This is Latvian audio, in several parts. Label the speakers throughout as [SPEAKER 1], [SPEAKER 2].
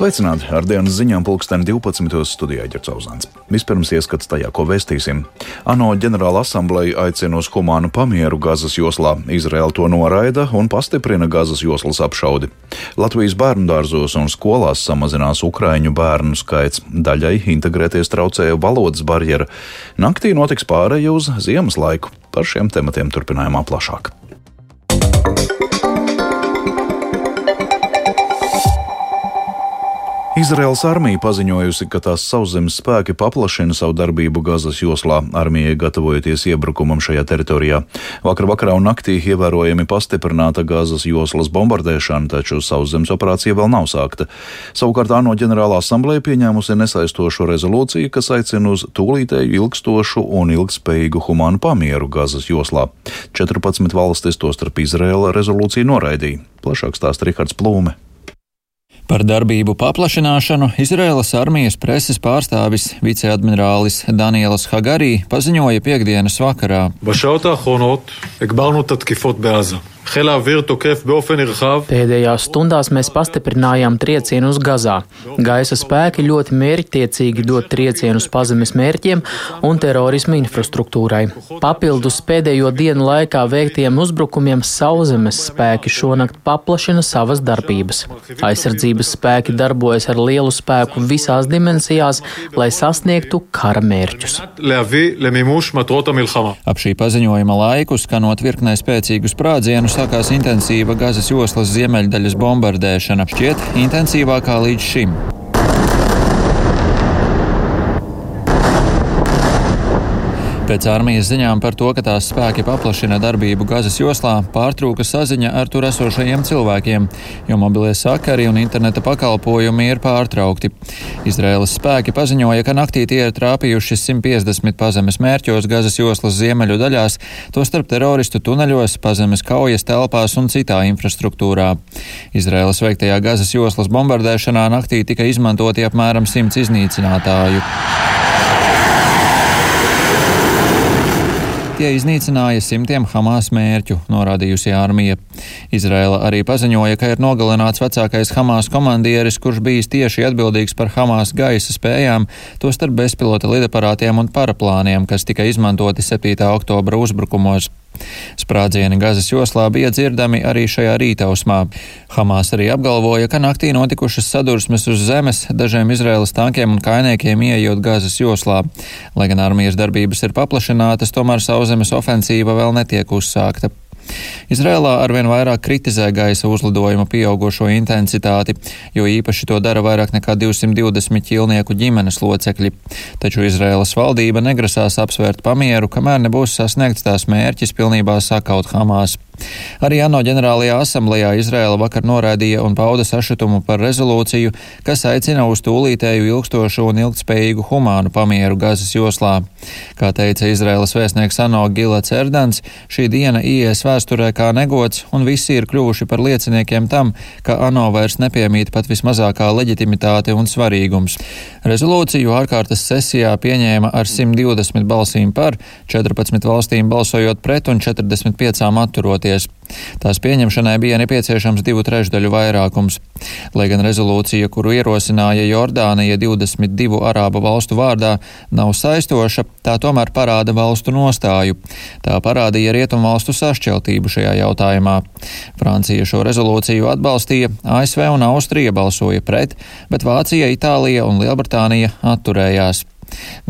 [SPEAKER 1] Sveicināti! Ar dienas ziņām pulksten 12. studijā Ģercauzāns. Vispirms ieskats tajā, ko vēstīsim. ANO ģenerāla asambleja aicina uz humānu pamieru Gazas joslā. Izraela to noraida un pastiprina Gazas joslas apšaudi. Latvijas bērnu dārzos un skolās samazinās ukraiņu bērnu skaits. Daļai integrēties traucēja valodas barjera. Naktī notiks pāreja uz ziemas laiku. Par šiem tematiem turpinājumā plašāk. Izraels armija paziņojusi, ka tās sauszemes spēki paplašina savu darbību Gazas joslā, armijai gatavojoties iebrukumam šajā teritorijā. Vakar vakarā un naktī ievērojami pastiprināta Gazas joslas bombardēšana, taču sauszemes operācija vēl nav sākta. Savukārt ANO ģenerālā asambleja pieņēmusi nesaistošu rezolūciju, kas aicina uz tūlītēju ilgstošu un ilgspējīgu humānu pamieru Gazas joslā. 14 valstis, tostarp Izraela, rezolūciju noraidīja. Plašāk stāsta Rihards Plūme.
[SPEAKER 2] Par darbību paplašināšanu Izraēlas armijas preses pārstāvis viceadmirālis Danielas Hagarī paziņoja piekdienas vakarā.
[SPEAKER 3] Pēdējās stundās mēs pastiprinājām triecienus Gazā. Gaisa spēki ļoti mērķtiecīgi dod triecienus pazemes mērķiem un terorismu infrastruktūrai. Papildus pēdējo dienu laikā veiktiem uzbrukumiem sauszemes spēki šonakt paplašina savas darbības. Aizsardzības spēki darbojas ar lielu spēku visās dimensijās, lai sasniegtu kara mērķus.
[SPEAKER 2] Ap šī paziņojuma laiku skanot virknē spēcīgu sprādzienu sākās intensīva Gazas joslas ziemeļdaļas bombardēšana, šķiet intensīvākā līdz šim. Pēc armijas ziņām par to, ka tās spēki paplašina darbību Gazas joslā, pārtrūka saziņa ar tur esošajiem cilvēkiem, jo mobilie sakari un interneta pakalpojumi ir pārtraukti. Izraēlas spēki paziņoja, ka naktī tie ir trāpījuši 150 pazemes mērķos Gazas joslas ziemeļu daļās, tostarp teroristu tuneļos, pazemes kaujas telpās un citā infrastruktūrā. Izraēlas veiktajā Gazas joslas bombardēšanā naktī tika izmantoti apmēram 100 iznīcinātāju. Tie iznīcināja simtiem Hamas mērķu, norādījusi armija. Izraela arī paziņoja, ka ir nogalināts vecākais Hamas komandieris, kurš bijis tieši atbildīgs par Hamas gaisa spējām, tostarp bezpilota lidaparātiem un paraplāniem, kas tika izmantoti 7. oktobra uzbrukumos. Sprādzieni Gazas joslā bija dzirdami arī šajā rītausmā. Hamas arī apgalvoja, ka naktī notikušas sadursmes uz zemes dažiem Izraēlas tankiem un kainiekiem ieejot Gazas joslā. Lai gan armijas darbības ir paplašinātas, tomēr sauszemes ofensīva vēl netiek uzsākta. Izrēlā arvien vairāk kritizē gaisa uzlidojuma pieaugušo intensitāti, jo īpaši to dara vairāk nekā 220 ķilnieku ģimenes locekļi. Taču Izrēlas valdība negrasās apsvērt pamieru, kamēr nebūs sasniegts tās mērķis pilnībā sakaut Hamas. Arī ANO ģenerālajā asamblējā Izraela vakar noraidīja un pauda sašutumu par rezolūciju, kas aicina uz tūlītēju ilgstošu un ilgtspējīgu humānu pamieru Gazas joslā. Kā teica Izraēlas vēstnieks ANO Gilets Erdans, šī diena ies vēsturē kā negods, un visi ir kļuvuši par lieciniekiem tam, ka ANO vairs nepiemīt pat vismazākā leģitimitāte un svarīgums. Rezolūciju ārkārtas sesijā pieņēma ar 120 balsīm par, 14 valstīm balsojot pret un 45 atturoties rīkoties. Tās pieņemšanai bija nepieciešams divu trešdaļu vairākums. Lai gan rezolūcija, kuru ierosināja Jordānija 22 arābu valstu vārdā, nav saistoša, tā tomēr parāda valstu nostāju. Tā parādīja rietumu valstu sašķeltību šajā jautājumā. Francija šo rezolūciju atbalstīja, ASV un Austrija balsoja pret, bet Vācija, Itālija un Lielbritānija atturējās.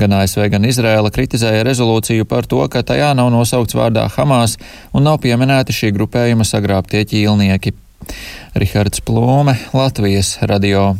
[SPEAKER 2] Gan ASV, gan Izrēla kritizēja rezolūciju par to, ka tajā nav nosaukts vārdā Hamas un nav pieminēti šī grupējuma sagrābtie ķīlnieki. Rihards Plūme, Latvijas radio.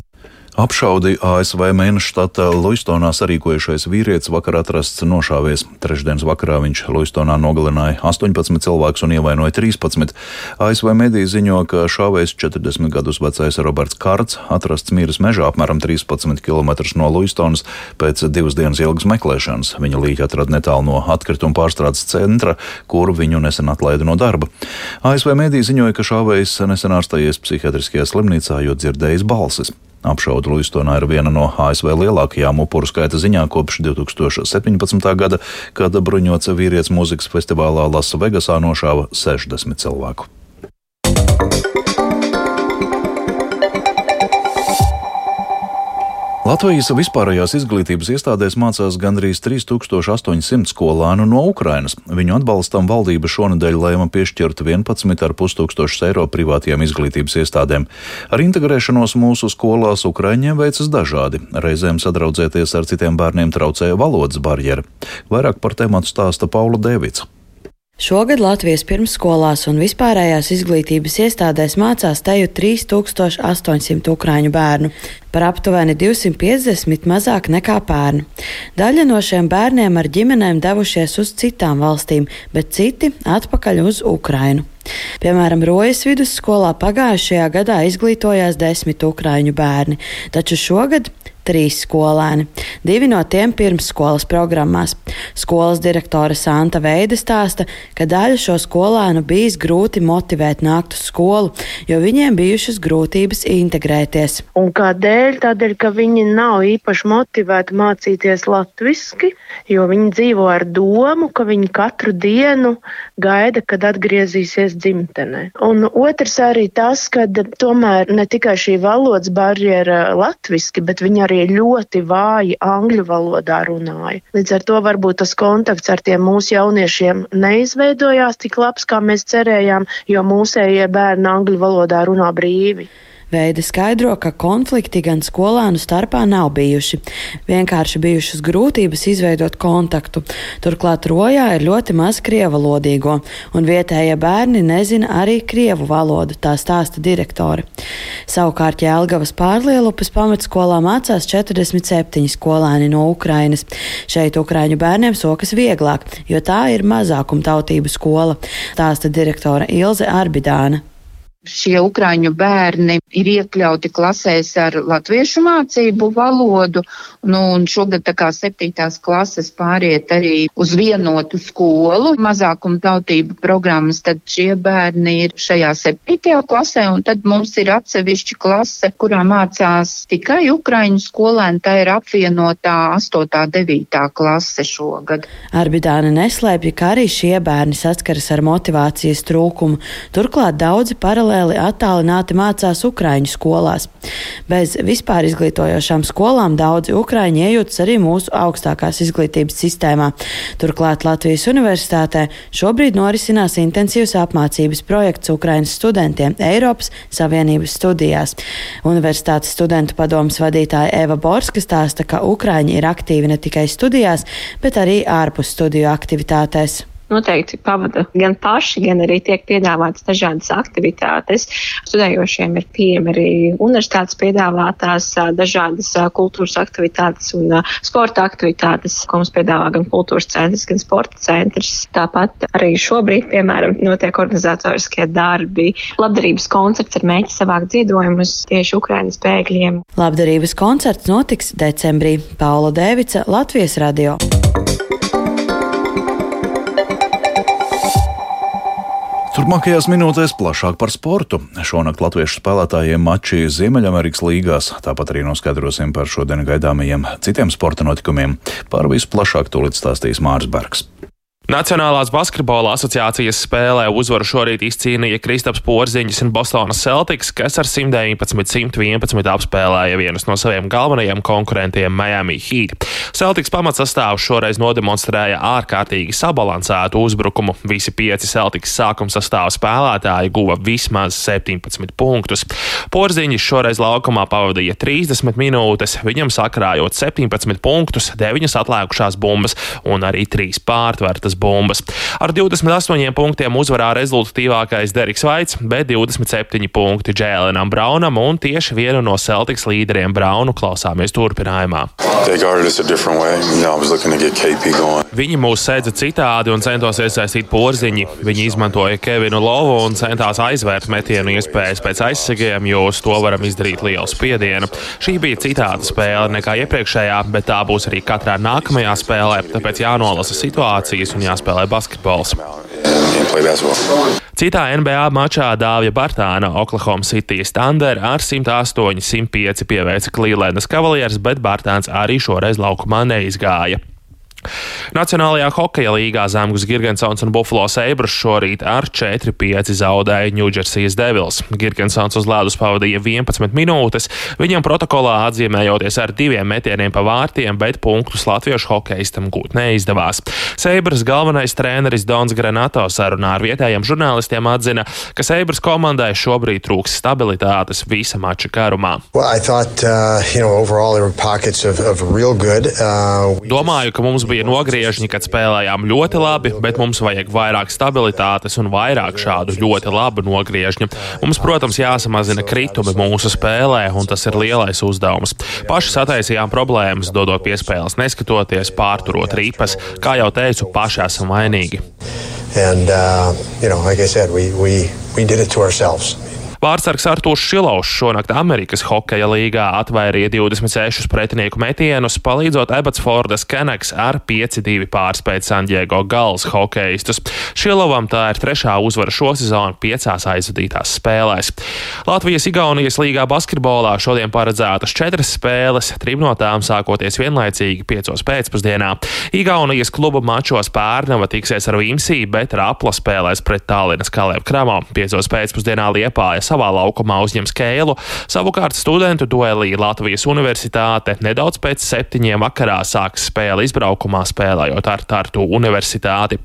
[SPEAKER 1] Apšaudi ASV mēneša štata Luistonā sarīkojušais vīrietis vakar atrasts nošāvies. Trešdienas vakarā viņš Luistonā nogalināja 18 cilvēkus un ievainoja 13. ASV mediji ziņo, ka šāvējs 40 gadus vecais Roberts Kārts atrasts miris mežā apmēram 13 km no Luistonas pēc divas dienas ilgas meklēšanas. Viņa līķi atrada netālu no atkrituma pārstrādes centra, kuru viņu nesen atlaida no darba. ASV mediji ziņoja, ka šāvējs nesen ārstējies psihiatriskajā slimnīcā, jo dzirdējis balsis. Apšauda Luistonā ir viena no ASV lielākajām upuru skaita ziņā kopš 2017. gada, kad bruņots vīrietis mūzikas festivālā Lasvegasā nošāva 60 cilvēku. Latvijas vispārējās izglītības iestādēs mācās gandrīz 3800 skolānu no Ukrainas. Viņu atbalstam valdība šonadēļ lēma piešķirt 11,5 tūkstošus eiro privātajām izglītības iestādēm. Ar integrēšanos mūsu skolās Ukraiņiem veicas dažādi. Reizēm sadraudzēties ar citiem bērniem traucēja valodas barjera. Vairāk par tēmatu stāsta Paula Devica.
[SPEAKER 4] Šogad Latvijas pirmsskolās un vispārējās izglītības iestādēs mācās teju 3800 ukrāņu bērnu, par aptuveni 250 mazāk nekā pērn. Daļa no šiem bērniem ar ģimenēm devušies uz citām valstīm, bet citi atpakaļ uz Ukrainu. Piemēram, Rojas vidusskolā pagājušajā gadā izglītojās desmit ukrāņu bērni, taču šogad trīs skolēni, divi no tiem pirmsskolas programmās. Skolas direktore Santa Veida stāsta, ka daļu šo skolēnu bijis grūti motivēt nākt uz skolu, jo viņiem bijušas grūtības integrēties.
[SPEAKER 5] Un kādēļ? Tādēļ, ka viņi nav īpaši motivēti mācīties latviski, jo viņi dzīvo ar domu, ka viņi katru dienu gaida, kad atgriezīsies dzimtenē. Un otrs arī tas, ka tomēr ne tikai šī valodas barjera latviski, bet viņi arī ļoti vāji angļu valodā runāja. Līdz ar to varbūt tas kontakts ar tiem mūsu jauniešiem neizveidojās tik labs, kā mēs cerējām, jo mūsējie bērni angļu valodā runā brīvi.
[SPEAKER 4] Veida skaidro, ka konflikti gan skolēnu starpā nav bijuši. Vienkārši bijušas grūtības izveidot kontaktu. Turklāt rojā ir ļoti maz krievalodīgo, un vietējie bērni nezina arī krievu valodu, tā stāsta direktori. Savukārt Jēlgavas pārlielupas pamatskolā mācās 47 skolēni no Ukrainas. Šeit Ukraiņu bērniem sokas vieglāk, jo tā ir mazākumtautību skola, stāsta direktore Ilze Arbidāna
[SPEAKER 6] šie ukraiņu bērni ir iekļauti klasēs ar latviešu mācību valodu, nu, un šogad tā kā septītās klases pāriet arī uz vienotu skolu, mazākuma tautību programmas, tad šie bērni ir šajā septītajā klasē, un tad mums ir atsevišķa klase, kurā mācās tikai ukraiņu skolēni, tā ir apvienotā 8. 9. klase šogad.
[SPEAKER 4] Arbidāna neslēpja, ka arī šie bērni saskaras ar motivācijas trūkumu, turklāt daudzi paralēli paralēli attālināti mācās Ukraiņu skolās. Bez vispār izglītojošām skolām daudzi Ukraiņi iejūtas arī mūsu augstākās izglītības sistēmā. Turklāt Latvijas Universitātē šobrīd norisinās intensīvs apmācības projekts Ukraiņas studentiem Eiropas Savienības studijās. Universitātes studentu padomas vadītāja Eva Borska stāsta, ka Ukraiņi ir aktīvi ne tikai studijās, bet arī ārpus studiju aktivitātēs
[SPEAKER 7] noteikti pavada gan paši, gan arī tiek piedāvātas dažādas aktivitātes. Studējošiem ir pieejami arī universitātes piedāvātās dažādas kultūras aktivitātes un sporta aktivitātes, ko mums piedāvā gan kultūras centrs, gan sporta centrs. Tāpat arī šobrīd, piemēram, notiek organizatoriskie darbi, labdarības koncerts ar mēģi savākt ziedojumus tieši Ukrainas bēgļiem.
[SPEAKER 4] Labdarības koncerts notiks decembrī. Paula Dēvica, Latvijas radio.
[SPEAKER 1] Turpmākajās minūtēs plašāk par sportu. Šonakt latviešu spēlētājiem mači Ziemeļamerikas līgās, tāpat arī noskaidrosim par šodien gaidāmajiem citiem sporta notikumiem. Par visu plašāk tūlīt stāstīs Mārs Bergs.
[SPEAKER 8] Nacionālās basketbola asociācijas spēlē uzvaru šorīt izcīnīja Kristaps Porziņš un Bostonas Celtics, kas ar 119-111 apspēlēja vienus no saviem galvenajiem konkurentiem Miami Heat. Celtics pamatsastāvs šoreiz nodemonstrēja ārkārtīgi sabalansētu uzbrukumu. Visi pieci Celtics sākuma sastāva spēlētāji guva vismaz 17 punktus. Porziņš šoreiz laukumā pavadīja 30 minūtes, viņam sakrājot 17 punktus, 9 atlēkušās bumbas un arī 3 pārtvertas bumbas. Ar 28 punktiem uzvarā rezultatīvākais Deriks Vaits, bet 27 punkti Džēlenam Braunam un tieši vienu no Celtics līderiem Braunu klausāmies turpinājumā. Viņi mūs sēdza citādi un centos iesaistīt porziņi. Viņi izmantoja Kevinu Lovu un centās aizvērt metienu iespējas pēc aizsegiem, jo uz to varam izdarīt lielu spiedienu. Šī bija citāda spēle nekā iepriekšējā, bet tā būs arī katrā nākamajā spēlē, tāpēc jānolasa situācijas un jāspēlē basketbols. Citā NBA mačā Dāvija Bartāna Oklahoma City Thunder ar 108-105 pieveica Clevelandas Cavaliers, bet Bartāns arī šoreiz laukumā neizgāja. Nacionālajā hokeja līgā Zemgus Girgensons un Buffalo Sabres šorīt ar 4-5 zaudēja Ņūdžersijas Devils. Girgensons uz ledus pavadīja 11 minūtes, viņam protokolā atzīmējoties ar diviem metieniem pa vārtiem, bet punktus latviešu hokeistam gūt neizdevās. Sabres galvenais treneris Dons Granato sarunā ar vietējiem žurnālistiem atzina, ka Sabres komandai šobrīd trūks stabilitātes visa mača garumā. Well, thought, uh, you know, of, of good, uh, Domāju, ka mums bija nogriežņi, kad spēlējām ļoti labi, bet mums vajag vairāk stabilitātes un vairāk šādu ļoti labu nogriežņu. Mums, protams, jāsamazina kritumi mūsu spēlē, un tas ir lielais uzdevums. Paši sataisījām problēmas, dodot piespēles, neskatoties, pārturot ripas. Kā jau teicu, paši esam vainīgi. And, uh, you know, like said, we, we, we did it to ourselves. Vārtsargs Artūrs Šilovs šonakt Amerikas hokeja līgā atvairīja 26 pretinieku metienus, palīdzot Ebatsfordas Keneks ar 5-2 pārspēt Sandiego Gals hokeistus. Šilovam tā ir trešā uzvara šo sezonu piecās aizvadītās spēlēs. Latvijas-Igaunijas līgā basketbolā šodien paredzētas četras spēles, trim no tām sākoties vienlaicīgi piecos pēcpusdienā. Igaunijas kluba mačos Pērnava tiksies ar Vimsī, bet Rapla spēlēs pret Tallinas Kalēvu Kramo. Piecos pēcpusdienā Liepājas savā laukumā uzņems Kēlu. Savukārt studentu duelī Latvijas Universitāte nedaudz pēc septiņiem vakarā sāks spēli izbraukumā, spēlējot ar Tartu Universitāti.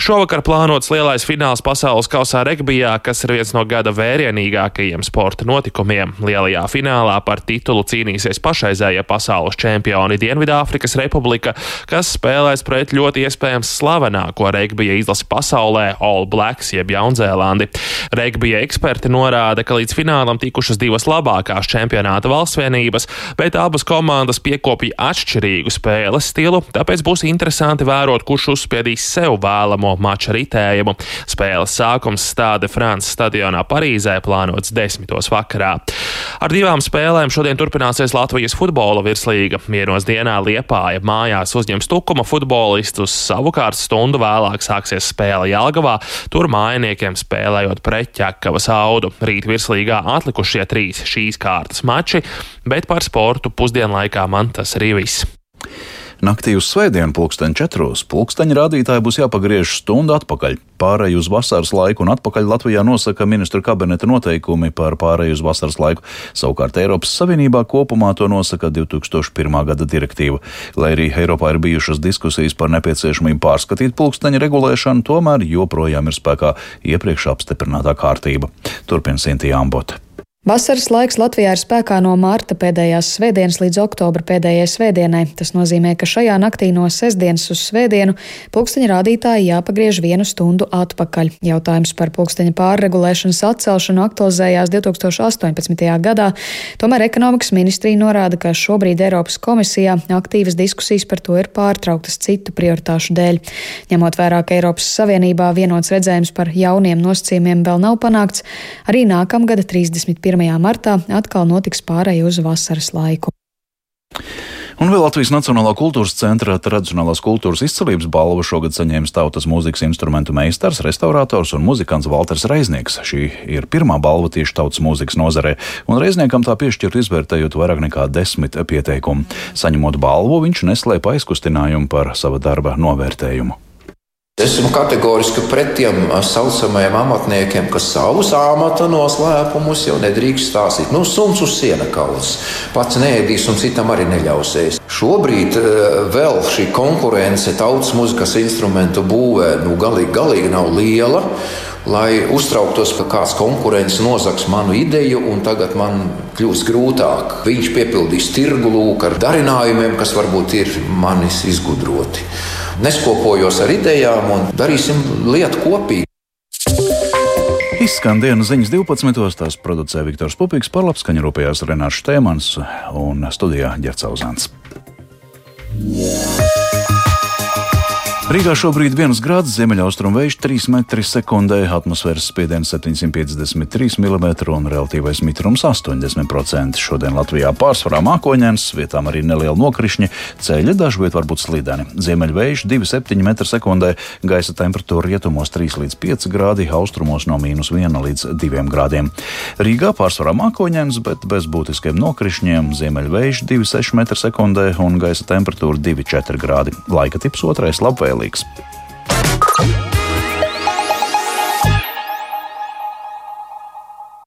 [SPEAKER 8] Šovakar plānots lielais fināls pasaules kausā regbijā, kas ir viens no gada vērienīgākajiem sporta notikumiem. Lielajā finālā par titulu cīnīsies pašreizējie pasaules čempioni Dienvidāfrikas Republika, kas spēlēs pret ļoti iespējams slavenāko regbija izlasi pasaulē All Blacks jeb Jaunzēlandi. Regbija eksperti norāda, norāda, ka līdz finālam tikušas divas labākās čempionāta valstsvienības, bet abas komandas piekopja atšķirīgu spēles stilu, tāpēc būs interesanti vērot, kurš uzspiedīs sev vēlamo mača ritējumu. Spēles sākums Stāde Frances stadionā Parīzē plānots desmitos vakarā. Ar divām spēlēm šodien turpināsies Latvijas futbola virslīga. Vienos dienā Liepāja mājās uzņems tukuma futbolistus, savukārt stundu vēlāk sāksies spēle Jelgavā, tur mājiniekiem spēlējot pret ķekavas audu. Rīt virslīgā atlikušie trīs šīs kārtas mači, bet par sportu pusdienlaikā man tas arī viss.
[SPEAKER 1] Naktī uz svētdienu, pulksten četros, pulksteņa rādītāji būs jāpagriež stundu atpakaļ. Pārēju uz vasaras laiku un atpakaļ Latvijā nosaka ministra kabineta noteikumi par pārēju uz vasaras laiku. Savukārt Eiropas Savienībā kopumā to nosaka 2001. gada direktīva. Lai arī Eiropā ir bijušas diskusijas par nepieciešamību pārskatīt pulksteņa regulēšanu, tomēr joprojām ir spēkā iepriekš apstiprinātā kārtība. Turpina Sintīna Ambota.
[SPEAKER 9] Vasaras laiks Latvijā ir spēkā no mārta pēdējās svētdienas līdz oktobra pēdējai svētdienai. Tas nozīmē, ka šajā naktī no sestdienas uz svētdienu pulksteņa rādītāji jāpagriež vienu stundu atpakaļ. Jautājums par pulksteņa pārregulēšanas atcelšanu aktualizējās 2018. gadā, tomēr ekonomikas ministrija norāda, ka šobrīd Eiropas komisijā aktīvas diskusijas par to ir pārtrauktas citu prioritāšu dēļ. Ņemot vērā, ka Eiropas Savienībā vienots redzējums par jauniem nosacījumiem vēl nav panākts, arī nākamgada 31. 1. martā atkal notiks pārēj uz vasaras laiku.
[SPEAKER 1] Un vēl Latvijas Nacionālā kultūras centra tradicionālās kultūras izcelības balvu šogad saņēmis tautas mūzikas instrumentu meistars, restaurators un muzikants Walters Reiznieks. Šī ir pirmā balva tieši tautas mūzikas nozarē, un Reizniekam tā piešķirt izvērtējot vairāk nekā desmit pieteikumu. Saņemot balvu, viņš neslēpa aizkustinājumu par sava darba novērtējumu.
[SPEAKER 10] Esmu kategoriski pret tiem saucamajiem amatniekiem, kas savus amata noslēpumus jau nedrīkst stāstīt. Nu, suns uz siena kauts, pats neēdīs un citam arī neļausies. Šobrīd vēl šī konkurence tautas muzikas instrumentu būvē nu, galīgi, galīgi nav liela. Lai uztrauktos, ka kāds konkurents nozags manu ideju, un tagad man kļūs grūtāk. Viņš piepildīs tirgu lūk ar darinājumiem, kas varbūt ir manis izgudroti neskopojos ar idejām un darīsim lietu kopīgi.
[SPEAKER 1] Izskan dienas ziņas 12. tās producē Viktors Pupīgs, par labskaņu rūpējās Renāšu Tēmans un studijā Ģercauzāns. Yeah. Rīgā šobrīd 1 grāds, ziemeļaustrumu vējš 3 m2, atmosfēras spiediens 753 mm un relatīvais mitrums 80%. Šodien Latvijā pārsvarā mākoņdienas, vietām arī neliela nokrišņa, ceļa dažviet var būt slideni. Ziemeļvējš 2,7 m2, gaisa temperatūra rietumos 3 līdz 5 grādi, austrumos no mīnus 1 līdz 2 grādiem. Rīgā pārsvarā mākoņdienas, bet bez būtiskiem nokrišņiem, ziemeļvējš 2,6 m2 un gaisa temperatūra 2,4 grādi. Laika tips otrais labvēlīgs. Leaks.